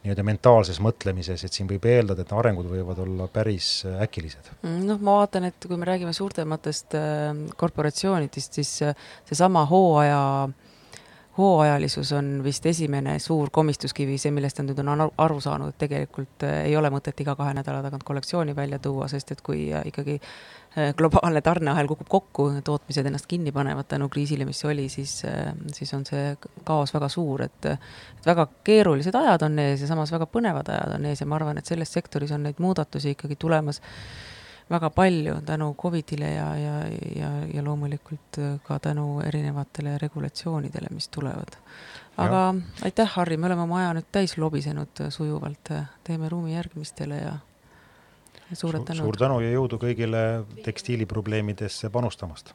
nii-öelda mentaalses mõtlemises, et siin võib eeldada, et arengud võivad olla päris äkilised. Mm, noh, ma vaatan, et kui me räägime suurtematest äh, korporatsioonidest, siis äh, seesama hooaja äh, hooajalisus on vist esimene suur komistuskivi, see, millest nad nüüd on aru saanud, et tegelikult äh, ei ole mõtet iga kahe nädala tagant kollektsiooni välja tuua, sest et kui äh, ikkagi äh, globaalne tarneahel kukub kokku, tootmised ennast kinni panevad tänu kriisile, mis oli, siis, siis on see kaos väga suur, et et väga keerulised ajad on ees ja samas väga põnevad ajad on ees ja ma arvan, et selles sektoris on neid muudatusi ikkagi tulemas väga palju tänu Covidile ja, ja, ja, ja loomulikult ka tänu erinevatele regulatsioonidele, mis tulevad. aga ja. aitäh, Harri, me oleme oma aja nüüd täis lobisenud sujuvalt, teeme ruumi järgmistele ja suured tänud. suur tänu ja jõudu kõigile tekstiiliprobleemidesse panustamast